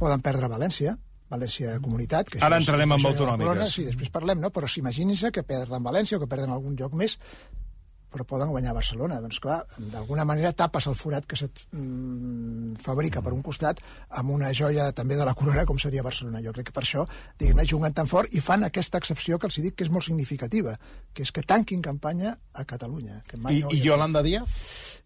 Speaker 2: poden perdre València, València Comunitat... Que
Speaker 1: Ara entrarem amb autonòmiques.
Speaker 2: sí, després parlem, no? però s'imaginin-se que perden València o que perden algun lloc més però poden guanyar Barcelona. Doncs clar, d'alguna manera tapes el forat que se't mm, fabrica per un costat amb una joia també de la corona com seria Barcelona. Jo crec que per això, diguem-ne, juguen tan fort i fan aquesta excepció que els dic que és molt significativa, que és que tanquin campanya a Catalunya. Que mai
Speaker 1: I,
Speaker 2: no
Speaker 1: I Yolanda Díaz?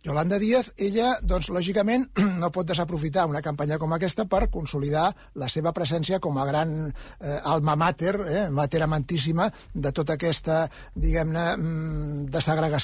Speaker 2: Yolanda Díaz, ella, doncs, lògicament, no pot desaprofitar una campanya com aquesta per consolidar la seva presència com a gran eh, alma mater, eh, mater amantíssima de tota aquesta, diguem-ne, mm,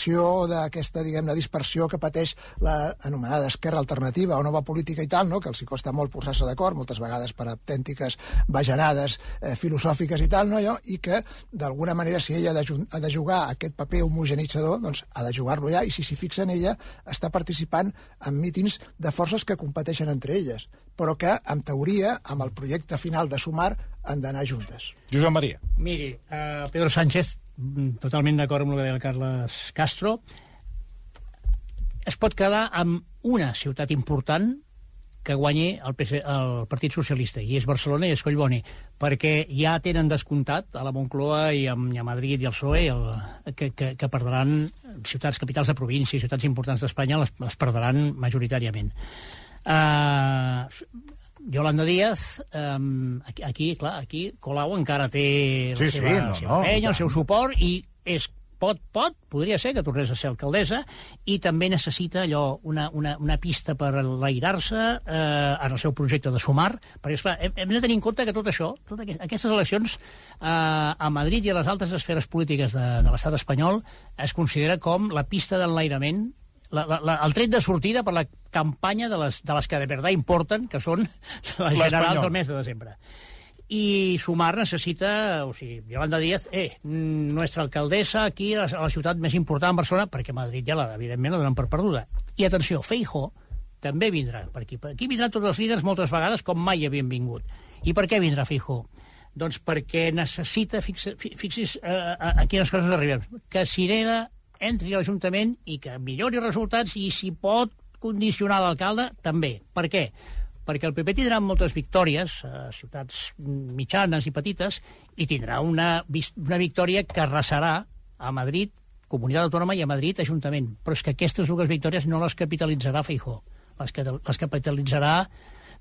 Speaker 2: desagregació d'aquesta, diguem-ne, dispersió que pateix la anomenada esquerra alternativa o nova política i tal, no? que els hi costa molt posar-se d'acord, moltes vegades per autèntiques bajanades eh, filosòfiques i tal, no? Allò, i que, d'alguna manera, si ella ha de, ha de jugar aquest paper homogenitzador, doncs ha de jugar-lo ja, i si s'hi fixa en ella, està participant en mítings de forces que competeixen entre elles, però que, en teoria, amb el projecte final de Sumar, han d'anar juntes.
Speaker 1: Josep Maria.
Speaker 3: Miri, uh, Pedro Sánchez, totalment d'acord amb el que deia el Carles Castro, es pot quedar amb una ciutat important que guanyi el, PC, el Partit Socialista, i és Barcelona i és Collboni, perquè ja tenen descomptat a la Moncloa i a, i a Madrid i al PSOE el, que, que, que perdran ciutats capitals de província, ciutats importants d'Espanya, les, les perdran majoritàriament. Uh, Yolanda Díaz, um, aquí, aquí, clar, aquí Colau encara té
Speaker 1: Sí,
Speaker 3: la
Speaker 1: sí,
Speaker 3: seva,
Speaker 1: no,
Speaker 3: la seva
Speaker 1: no,
Speaker 3: penya,
Speaker 1: i
Speaker 3: el seu suport, i és pot, pot, podria ser que tornés a ser alcaldessa, i també necessita allò, una, una, una pista per enlairar-se eh, en el seu projecte de sumar, perquè, esclar, hem, hem de tenir en compte que tot això, totes aquest, aquestes eleccions eh, a Madrid i a les altres esferes polítiques de, de l'estat espanyol es considera com la pista d'enlairament la, la, la, el tret de sortida per la campanya de les, de les que de veritat importen, que són les generals del mes de desembre. I Sumar necessita, o sigui, Yolanda Díaz, eh, nuestra alcaldessa aquí a la, a la ciutat més important, Barcelona, perquè Madrid ja, la, evidentment, la donen per perduda. I atenció, Feijo també vindrà per aquí. Per aquí vindran tots els líders moltes vegades com mai havien vingut. I per què vindrà Feijo? Doncs perquè necessita, fixa, fi- fixi's eh, a, a quines coses arribem, que Sirena entri a l'Ajuntament i que millori resultats i si pot condicionar l'alcalde, també. Per què? Perquè el PP tindrà moltes victòries a ciutats mitjanes i petites i tindrà una, una victòria que arrasarà a Madrid, Comunitat Autònoma, i a Madrid, Ajuntament. Però és que aquestes dues victòries no les capitalitzarà Feijó. Les, que, les capitalitzarà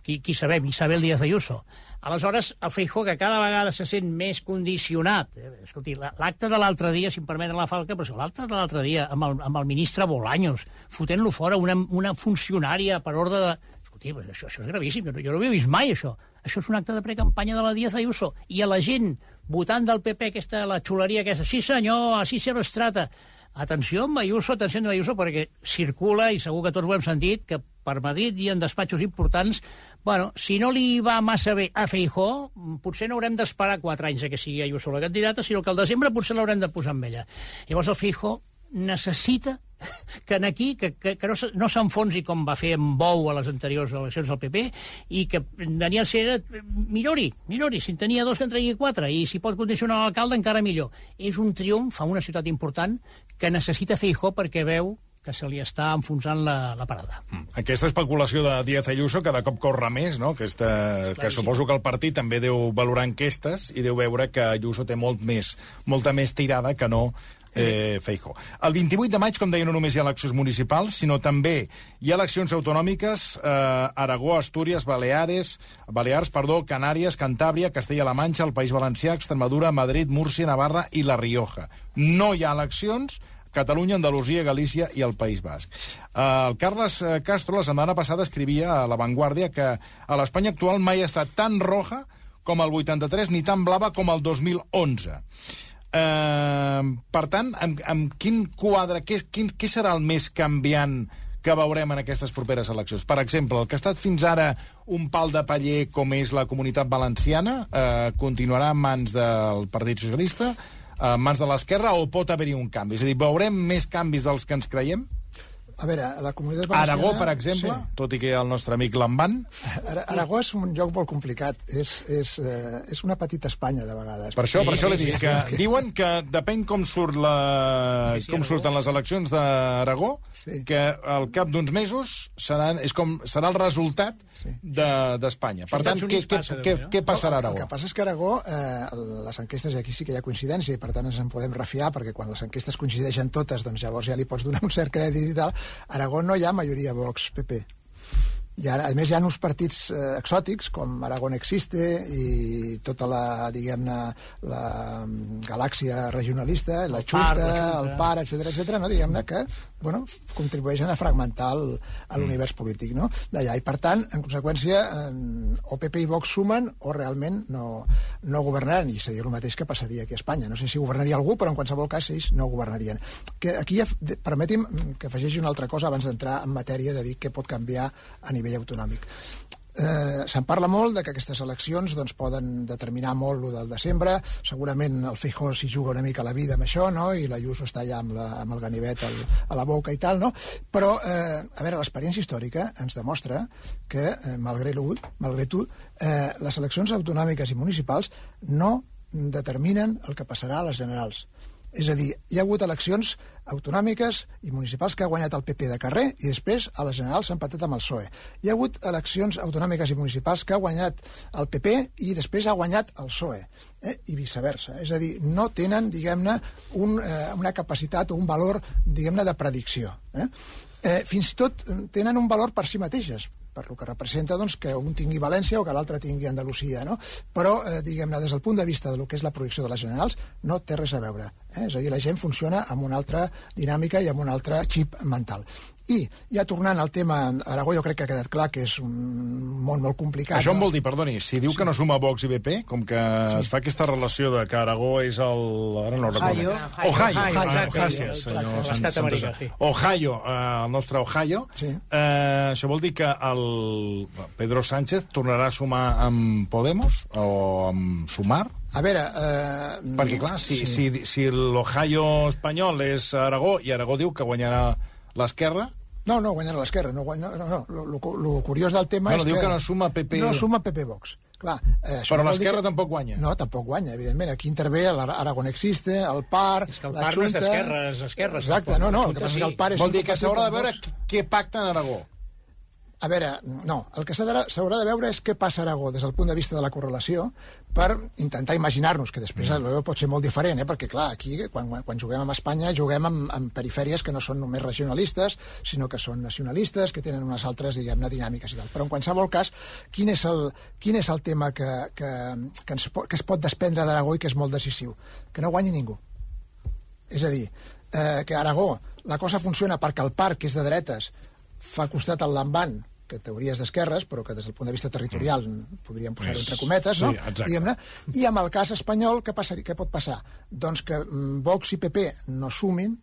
Speaker 3: qui, qui sabem, Isabel Díaz Ayuso. Aleshores, el Feijó, que cada vegada se sent més condicionat... Eh, escolti, la- l'acte de l'altre dia, si em permeten la falca, però l'acte de l'altre dia amb el, amb el ministre Bolaños, fotent-lo fora una, una funcionària per ordre de... Escolti, això, això és gravíssim, jo no, ho he vist mai, això. Això és un acte de precampanya de la Díaz Ayuso. I a la gent votant del PP, aquesta, la xuleria aquesta, sí senyor, així se nos trata. Atenció amb Ayuso, atenció amb Ayuso, perquè circula, i segur que tots ho hem sentit, que per Madrid i en despatxos importants, bueno, si no li va massa bé a Feijó, potser no haurem d'esperar quatre anys a que sigui Ayuso la candidata, sinó que al desembre potser l'haurem de posar amb ella. Llavors el Feijó necessita que en aquí, que, que, que no, no s'enfonsi com va fer amb Bou a les anteriors eleccions del PP i que Daniel Cera millori, millori, si en tenia dos que en tregui quatre i si pot condicionar l'alcalde encara millor. És un triomf a una ciutat important que necessita Feijó perquè veu que se li està enfonsant la, la parada.
Speaker 1: Aquesta especulació de Díaz Ayuso cada cop corre més, no? Aquesta, que
Speaker 3: sí.
Speaker 1: suposo que el partit també deu valorar enquestes i deu veure que Ayuso té molt més, molta més tirada que no eh, Feijó. El 28 de maig, com deia, no només hi ha eleccions municipals, sinó també hi ha eleccions autonòmiques eh, Aragó, Astúries, Baleares, Balears, perdó, Canàries, Cantàbria, Castella-La Manxa, el País Valencià, Extremadura, Madrid, Múrcia, Navarra i La Rioja. No hi ha eleccions Catalunya, Andalusia, Galícia i el País Basc. El Carles eh, Castro la setmana passada escrivia a La Vanguardia que a l'Espanya actual mai ha estat tan roja com el 83 ni tan blava com el 2011. Eh, per tant, amb, amb quin quadre, què, quin, què serà el més canviant que veurem en aquestes properes eleccions? Per exemple, el que ha estat fins ara un pal de paller com és la comunitat valenciana eh, continuarà en mans del Partit Socialista, en mans de l'esquerra, o pot haver-hi un canvi? És a dir, veurem més canvis dels que ens creiem?
Speaker 2: A veure, la comunitat
Speaker 1: Aragó,
Speaker 2: valenciana...
Speaker 1: per exemple,
Speaker 2: Sí.
Speaker 1: tot i que el nostre amic l'envan,
Speaker 2: Ara- Aragó és un lloc molt complicat. És, és, eh, és una petita Espanya, de vegades.
Speaker 1: per això, per
Speaker 3: Sí,
Speaker 1: això li
Speaker 3: sí,
Speaker 1: dic
Speaker 3: sí.
Speaker 1: que diuen que depèn com surt la,
Speaker 3: Sí, sí,
Speaker 1: com
Speaker 3: Aragó.
Speaker 1: surten les eleccions d'Aragó,
Speaker 2: Sí.
Speaker 1: que al cap d'uns mesos seran, és com, serà el resultat
Speaker 2: Sí.
Speaker 1: de- d'Espanya. Per
Speaker 3: Als
Speaker 1: tant, què, què,
Speaker 3: passa,
Speaker 1: què, què passarà a
Speaker 2: el, el
Speaker 1: Aragó?
Speaker 2: que passa és que Aragó, eh, les enquestes, i aquí sí que hi ha coincidència, i per tant ens en podem refiar, perquè quan les enquestes coincideixen totes, doncs llavors ja li pots donar un cert crèdit i tal. Aragó no hi ha majoria Vox-PP. I ara, a més, hi ha uns partits eh, exòtics, com Aragón Existe i tota la, diguem-ne, la mm, galàxia regionalista, la Junta. el PAR, etc etc. no? diguem-ne que bueno, contribueixen a fragmentar a l'univers polític no? d'allà. I, per tant, en conseqüència, eh, o PP i Vox sumen o realment no, no governaran, i seria el mateix que passaria aquí a Espanya. No sé si governaria algú, però en qualsevol cas ells no governarien. Que aquí, ja permeti'm mm, que afegeixi una altra cosa abans d'entrar en matèria de dir què pot canviar a nivell autonòmic. Eh, Se'n parla molt de que aquestes eleccions doncs, poden determinar molt el del desembre, segurament el Feijó s'hi juga una mica la vida amb això, no? i la Ayuso està allà amb, la, amb el ganivet al, a la boca i tal, no? però, eh, a veure, l'experiència històrica ens demostra que, eh, malgrat, malgrat tot, eh, les eleccions autonòmiques i municipals no determinen el que passarà a les generals. És a dir, hi ha hagut eleccions autonòmiques i municipals que ha guanyat el PP de carrer i després a les generals s'ha empatat amb el PSOE. Hi ha hagut eleccions autonòmiques i municipals que ha guanyat el PP i després ha guanyat el PSOE, eh? i viceversa. És a dir, no tenen, diguem-ne, un, eh, una capacitat o un valor, diguem-ne, de predicció. Eh? Eh, fins i tot tenen un valor per si mateixes, per lo que representa doncs, que un tingui València o que l'altre tingui Andalusia, no? Però, eh, diguem-ne, des del punt de vista de lo que és la projecció de les generals, no té res a veure. Eh? És a dir, la gent funciona amb una altra dinàmica i amb un altre xip mental. I, ja tornant al tema Aragó, jo crec que ha quedat clar que és un món molt complicat.
Speaker 1: Això em vol dir, perdoni, si diu que no suma Vox i BP, com que es fa aquesta relació de que Aragó és el... Ara no recordo.
Speaker 4: Ohio.
Speaker 1: Ohio.
Speaker 3: Ohio,
Speaker 1: Ohio.
Speaker 3: exacte.
Speaker 1: Gràcies, senyor
Speaker 3: Exacte,
Speaker 1: Sant-
Speaker 3: americà, sí.
Speaker 1: Ohio, eh, el nostre Ohio.
Speaker 2: Sí.
Speaker 1: Eh, això vol dir que el Pedro Sánchez tornarà a sumar amb Podemos o amb Sumar?
Speaker 2: A veure... Eh,
Speaker 1: Perquè, clar, si, sí. si, si l'Ohio espanyol és Aragó i Aragó diu que guanyarà l'esquerra,
Speaker 2: No, no, guanyarà l'esquerra. No, guanya- no, no, lo, lo, lo curiós del tema
Speaker 1: Bueno,
Speaker 2: és
Speaker 1: diu
Speaker 2: que...
Speaker 1: que no suma PP.
Speaker 2: No suma PP Vox. Clar, eh, això
Speaker 1: Però
Speaker 2: no
Speaker 1: l'esquerra
Speaker 2: que-
Speaker 1: tampoc guanya.
Speaker 2: No, tampoc guanya, evidentment. Aquí intervé l'Aragon Existe, el PAR,
Speaker 3: És que el
Speaker 2: la
Speaker 3: PAR no és
Speaker 2: Junta...
Speaker 3: d'esquerres, esquerres,
Speaker 2: Exacte,
Speaker 3: tampoc.
Speaker 2: no, no, el que
Speaker 3: Junta
Speaker 2: passa és que
Speaker 3: sí.
Speaker 2: el PAR és
Speaker 1: Vol dir que s'haurà de veure què pacta en Aragó.
Speaker 2: A veure, no, el que s'haurà de veure és què passa a Aragó des del punt de vista de la correlació per intentar imaginar-nos, que després
Speaker 1: Mm.
Speaker 2: el pot ser molt diferent, eh? perquè clar, aquí quan, quan juguem amb Espanya juguem amb, amb perifèries que no són només regionalistes, sinó que són nacionalistes, que tenen unes altres, diguem-ne, dinàmiques i tal. Però en qualsevol cas, quin és el, quin és el tema que, que, que, ens, que es pot desprendre d'Aragó i que és molt decisiu? Que no guanyi ningú. És a dir, eh, que Aragó la cosa funciona perquè el parc, que és de dretes, fa costat al Lamban, que teoria és d'esquerres, però que des del punt de vista territorial podríem posar-ho entre cometes, no?
Speaker 1: sí.
Speaker 2: I amb el cas espanyol, què, passaria, què pot passar? Doncs que mm, Vox i PP no sumin,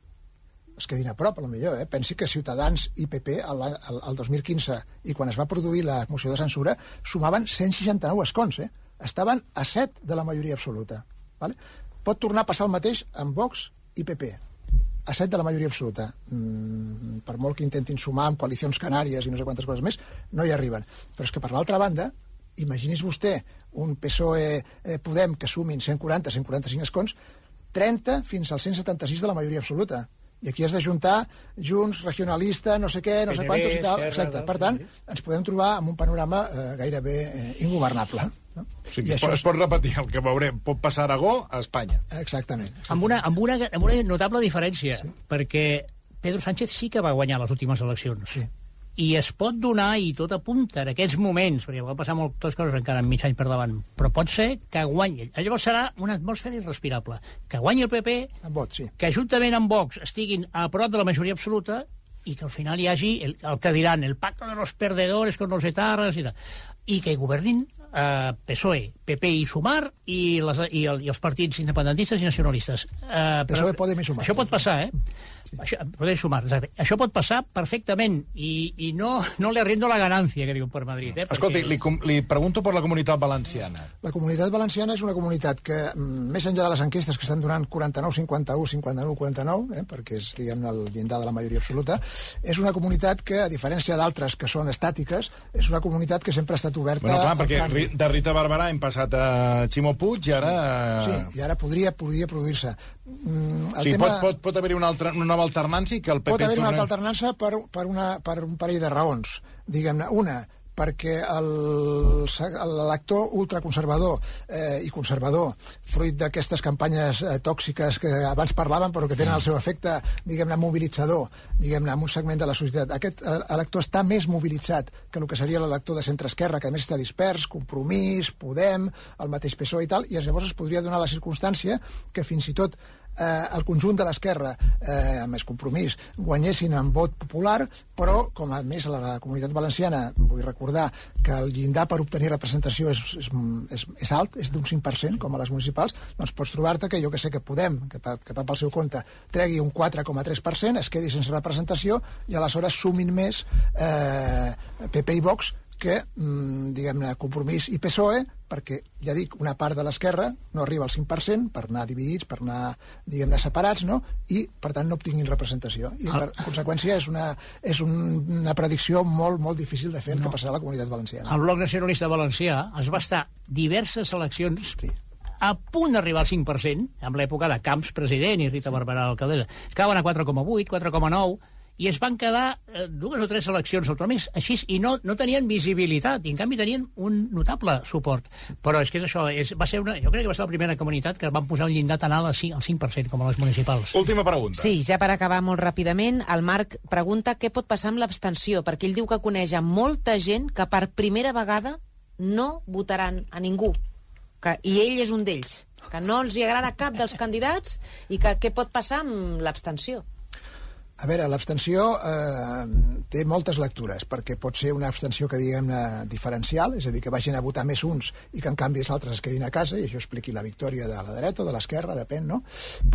Speaker 2: es quedin a prop, millor, eh? Pensi que Ciutadans i PP el, el, el 2015 i quan es va produir la moció de censura sumaven 169 escons, eh? Estaven a 7 de la majoria absoluta. Vale? Pot tornar a passar el mateix amb Vox i PP a 7 de la majoria absoluta. Mm, per molt que intentin sumar amb coalicions canàries i no sé quantes coses més, no hi arriben. Però és que per l'altra banda, imagini's vostè un PSOE-Podem que sumin 140, 145 escons, 30 fins al 176 de la majoria absoluta. I aquí has de juntar Junts, Regionalista, no sé què, no sé quantos i tal. Exacte. Per tant,
Speaker 3: sí.
Speaker 2: ens podem trobar amb un panorama eh, gairebé eh, ingovernable. No?
Speaker 1: O sigui, es pot repetir el que veurem. Pot passar a Aragó a Espanya.
Speaker 2: Exactament.
Speaker 3: Amb una, amb, una, amb una notable diferència, sí. perquè Pedro Sánchez sí que va guanyar les últimes eleccions.
Speaker 2: Sí.
Speaker 3: I es pot donar, i tot apunta en aquests moments, perquè va passar moltes coses encara en mig any per davant, però pot ser que guanyi. Llavors serà una atmosfera irrespirable. Que guanyi el PP,
Speaker 2: vot, sí.
Speaker 3: que juntament amb Vox estiguin a prop de la majoria absoluta i que al final hi hagi el, el que diran el pacte de los perdedores con los etarras i tal. I que governin eh, PSOE, PP i Sumar i, les, i, el, i els partits independentistes i nacionalistes. Eh,
Speaker 2: PSOE, Podem i Sumar.
Speaker 3: Això pot passar, eh? Això, podeu sumar, exacte. Això pot passar perfectament i, i no, no le arriendo la ganancia, que diuen per Madrid. Eh?
Speaker 1: Escolti, li, com- li pregunto per la comunitat valenciana.
Speaker 2: La comunitat valenciana és una comunitat que, mm, més enllà de les enquestes que estan donant 49, 51, 59, 49, eh, perquè és diguem, el llindar de la majoria absoluta, és una comunitat que, a diferència d'altres que són estàtiques, és una comunitat que sempre ha estat oberta
Speaker 1: Bueno, clar, perquè
Speaker 2: canvi.
Speaker 1: De Rita Barberà hem passat a Ximo Puig i ara...
Speaker 2: Sí, i ara podria, podria produir-se. Mm,
Speaker 1: o sigui, pot, pot, pot haver-hi una, altra, una nova alternància que el PP...
Speaker 2: pot haver una altra alternança per, per, una, per un parell de raons. Diguem-ne, una, perquè l'elector ultraconservador eh, i conservador, fruit d'aquestes campanyes eh, tòxiques que abans parlaven però que tenen el seu efecte, diguem-ne, mobilitzador, diguem-ne, en un segment de la societat. Aquest eh, elector està més mobilitzat que el que seria l'elector de centre-esquerra, que a més està dispers, Compromís, Podem, el mateix PSOE i tal, i llavors es podria donar la circumstància que fins i tot eh, el conjunt de l'esquerra, eh, amb més compromís, guanyessin en vot popular, però, com a més la, la comunitat valenciana, vull recordar que el llindar per obtenir representació és, és, és, és alt, és d'un 5%, com a les municipals, doncs pots trobar-te que jo que sé que Podem, que, que va pel seu compte, tregui un 4,3%, es quedi sense representació i aleshores sumin més eh, PP i Vox que, mm, diguem-ne, Compromís i PSOE, perquè, ja dic, una part de l'esquerra no arriba al 5% per anar dividits, per anar, diguem-ne, separats, no? I, per tant, no obtinguin representació. I, per conseqüència, és una, és un, una predicció molt, molt difícil de fer el que passarà a la comunitat valenciana.
Speaker 3: El bloc nacionalista valencià es va estar diverses eleccions
Speaker 2: Sí.
Speaker 3: a punt d'arribar al 5%, amb l'època de Camps president i Rita Barberà alcaldessa. Es quedaven a 4,8, 4,9, i es van quedar eh, dues o tres eleccions autonòmiques així, i no, no tenien visibilitat, i en canvi tenien un notable suport. Però és que és això, és, va ser una, jo crec que va ser la primera comunitat que van posar un llindar tan alt al 5%, al 5% com a les municipals.
Speaker 1: Última pregunta.
Speaker 4: Sí, ja per acabar molt ràpidament, el Marc pregunta què pot passar amb l'abstenció, perquè ell diu que coneix a molta gent que per primera vegada no votaran a ningú. Que, I ell és un d'ells, que no els hi agrada cap dels candidats i que què pot passar amb l'abstenció.
Speaker 2: A veure, l'abstenció eh, té moltes lectures, perquè pot ser una abstenció que diguem-ne diferencial, és a dir, que vagin a votar més uns i que en canvi els altres es quedin a casa, i això expliqui la victòria de la dreta o de l'esquerra, depèn, no?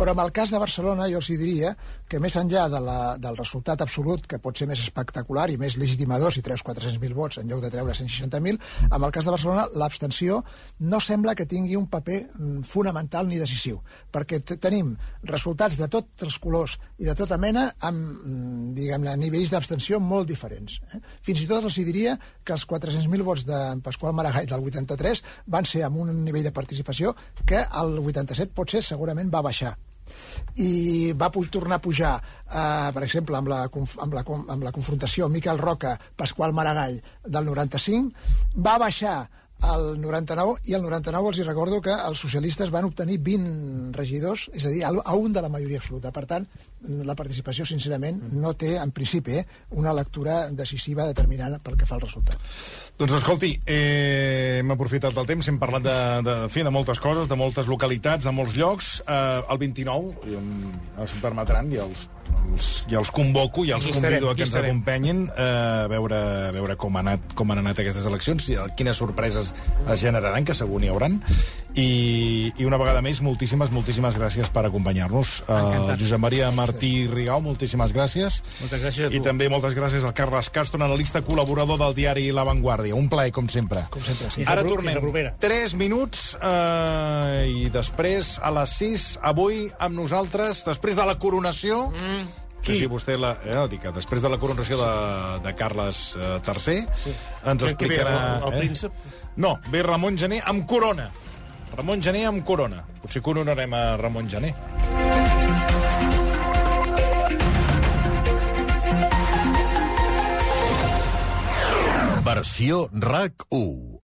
Speaker 2: Però en el cas de Barcelona jo els diria que més enllà de la, del resultat absolut, que pot ser més espectacular i més legitimador si treus 400.000 vots en lloc de treure 160.000, amb el cas de Barcelona l'abstenció no sembla que tingui un paper mm, fonamental ni decisiu, perquè tenim resultats de tots els colors i de tota mena amb, mm, diguem-ne, nivells d'abstenció molt diferents. Eh? Fins i tot els diria que els 400.000 vots de Pasqual Maragall del 83 van ser amb un nivell de participació que el 87 potser segurament va baixar i va tornar a pujar, eh, per exemple, amb la, amb, la, amb la confrontació Miquel Roca, Pasqual Maragall del 95, va baixar al 99 i al 99 els hi recordo que els socialistes van obtenir 20 regidors, és a dir, a un de la majoria absoluta. Per tant, la participació, sincerament, no té, en principi, eh, una lectura decisiva determinant pel que fa al resultat.
Speaker 1: Doncs escolti, eh, hem aprofitat del temps, hem parlat de, de, fi, de moltes coses, de moltes localitats, de molts llocs. Eh, el 29, i em permetran, els, els, ja els convoco, ja els convido a que ens acompanyin eh, a veure, a veure com, ha anat, com han anat aquestes eleccions, i quines sorpreses es generaran, que segur n'hi hauran. I, I una vegada més, moltíssimes, moltíssimes gràcies per acompanyar-nos. Eh,
Speaker 5: Encantat.
Speaker 1: Josep Maria Martí Rigau, moltíssimes gràcies.
Speaker 5: Moltes gràcies a
Speaker 1: I
Speaker 5: tu.
Speaker 1: també moltes gràcies al Carles Castro, analista col·laborador del diari La Vanguardia. Un plaer, com sempre.
Speaker 2: Com sempre, sí.
Speaker 1: Ara tornem. 3 minuts eh, i després a les 6, avui amb nosaltres, després de la coronació... Mm. Que si vostè la... Eh, dic, després de la coronació de, de Carles eh, III sí. ens
Speaker 5: ve
Speaker 1: explicarà...
Speaker 5: el- el príncep?
Speaker 1: No, ve Ramon Gené amb corona. Ramon Gené amb corona. Potser coronarem a Ramon Gené.
Speaker 6: Versió RAC 1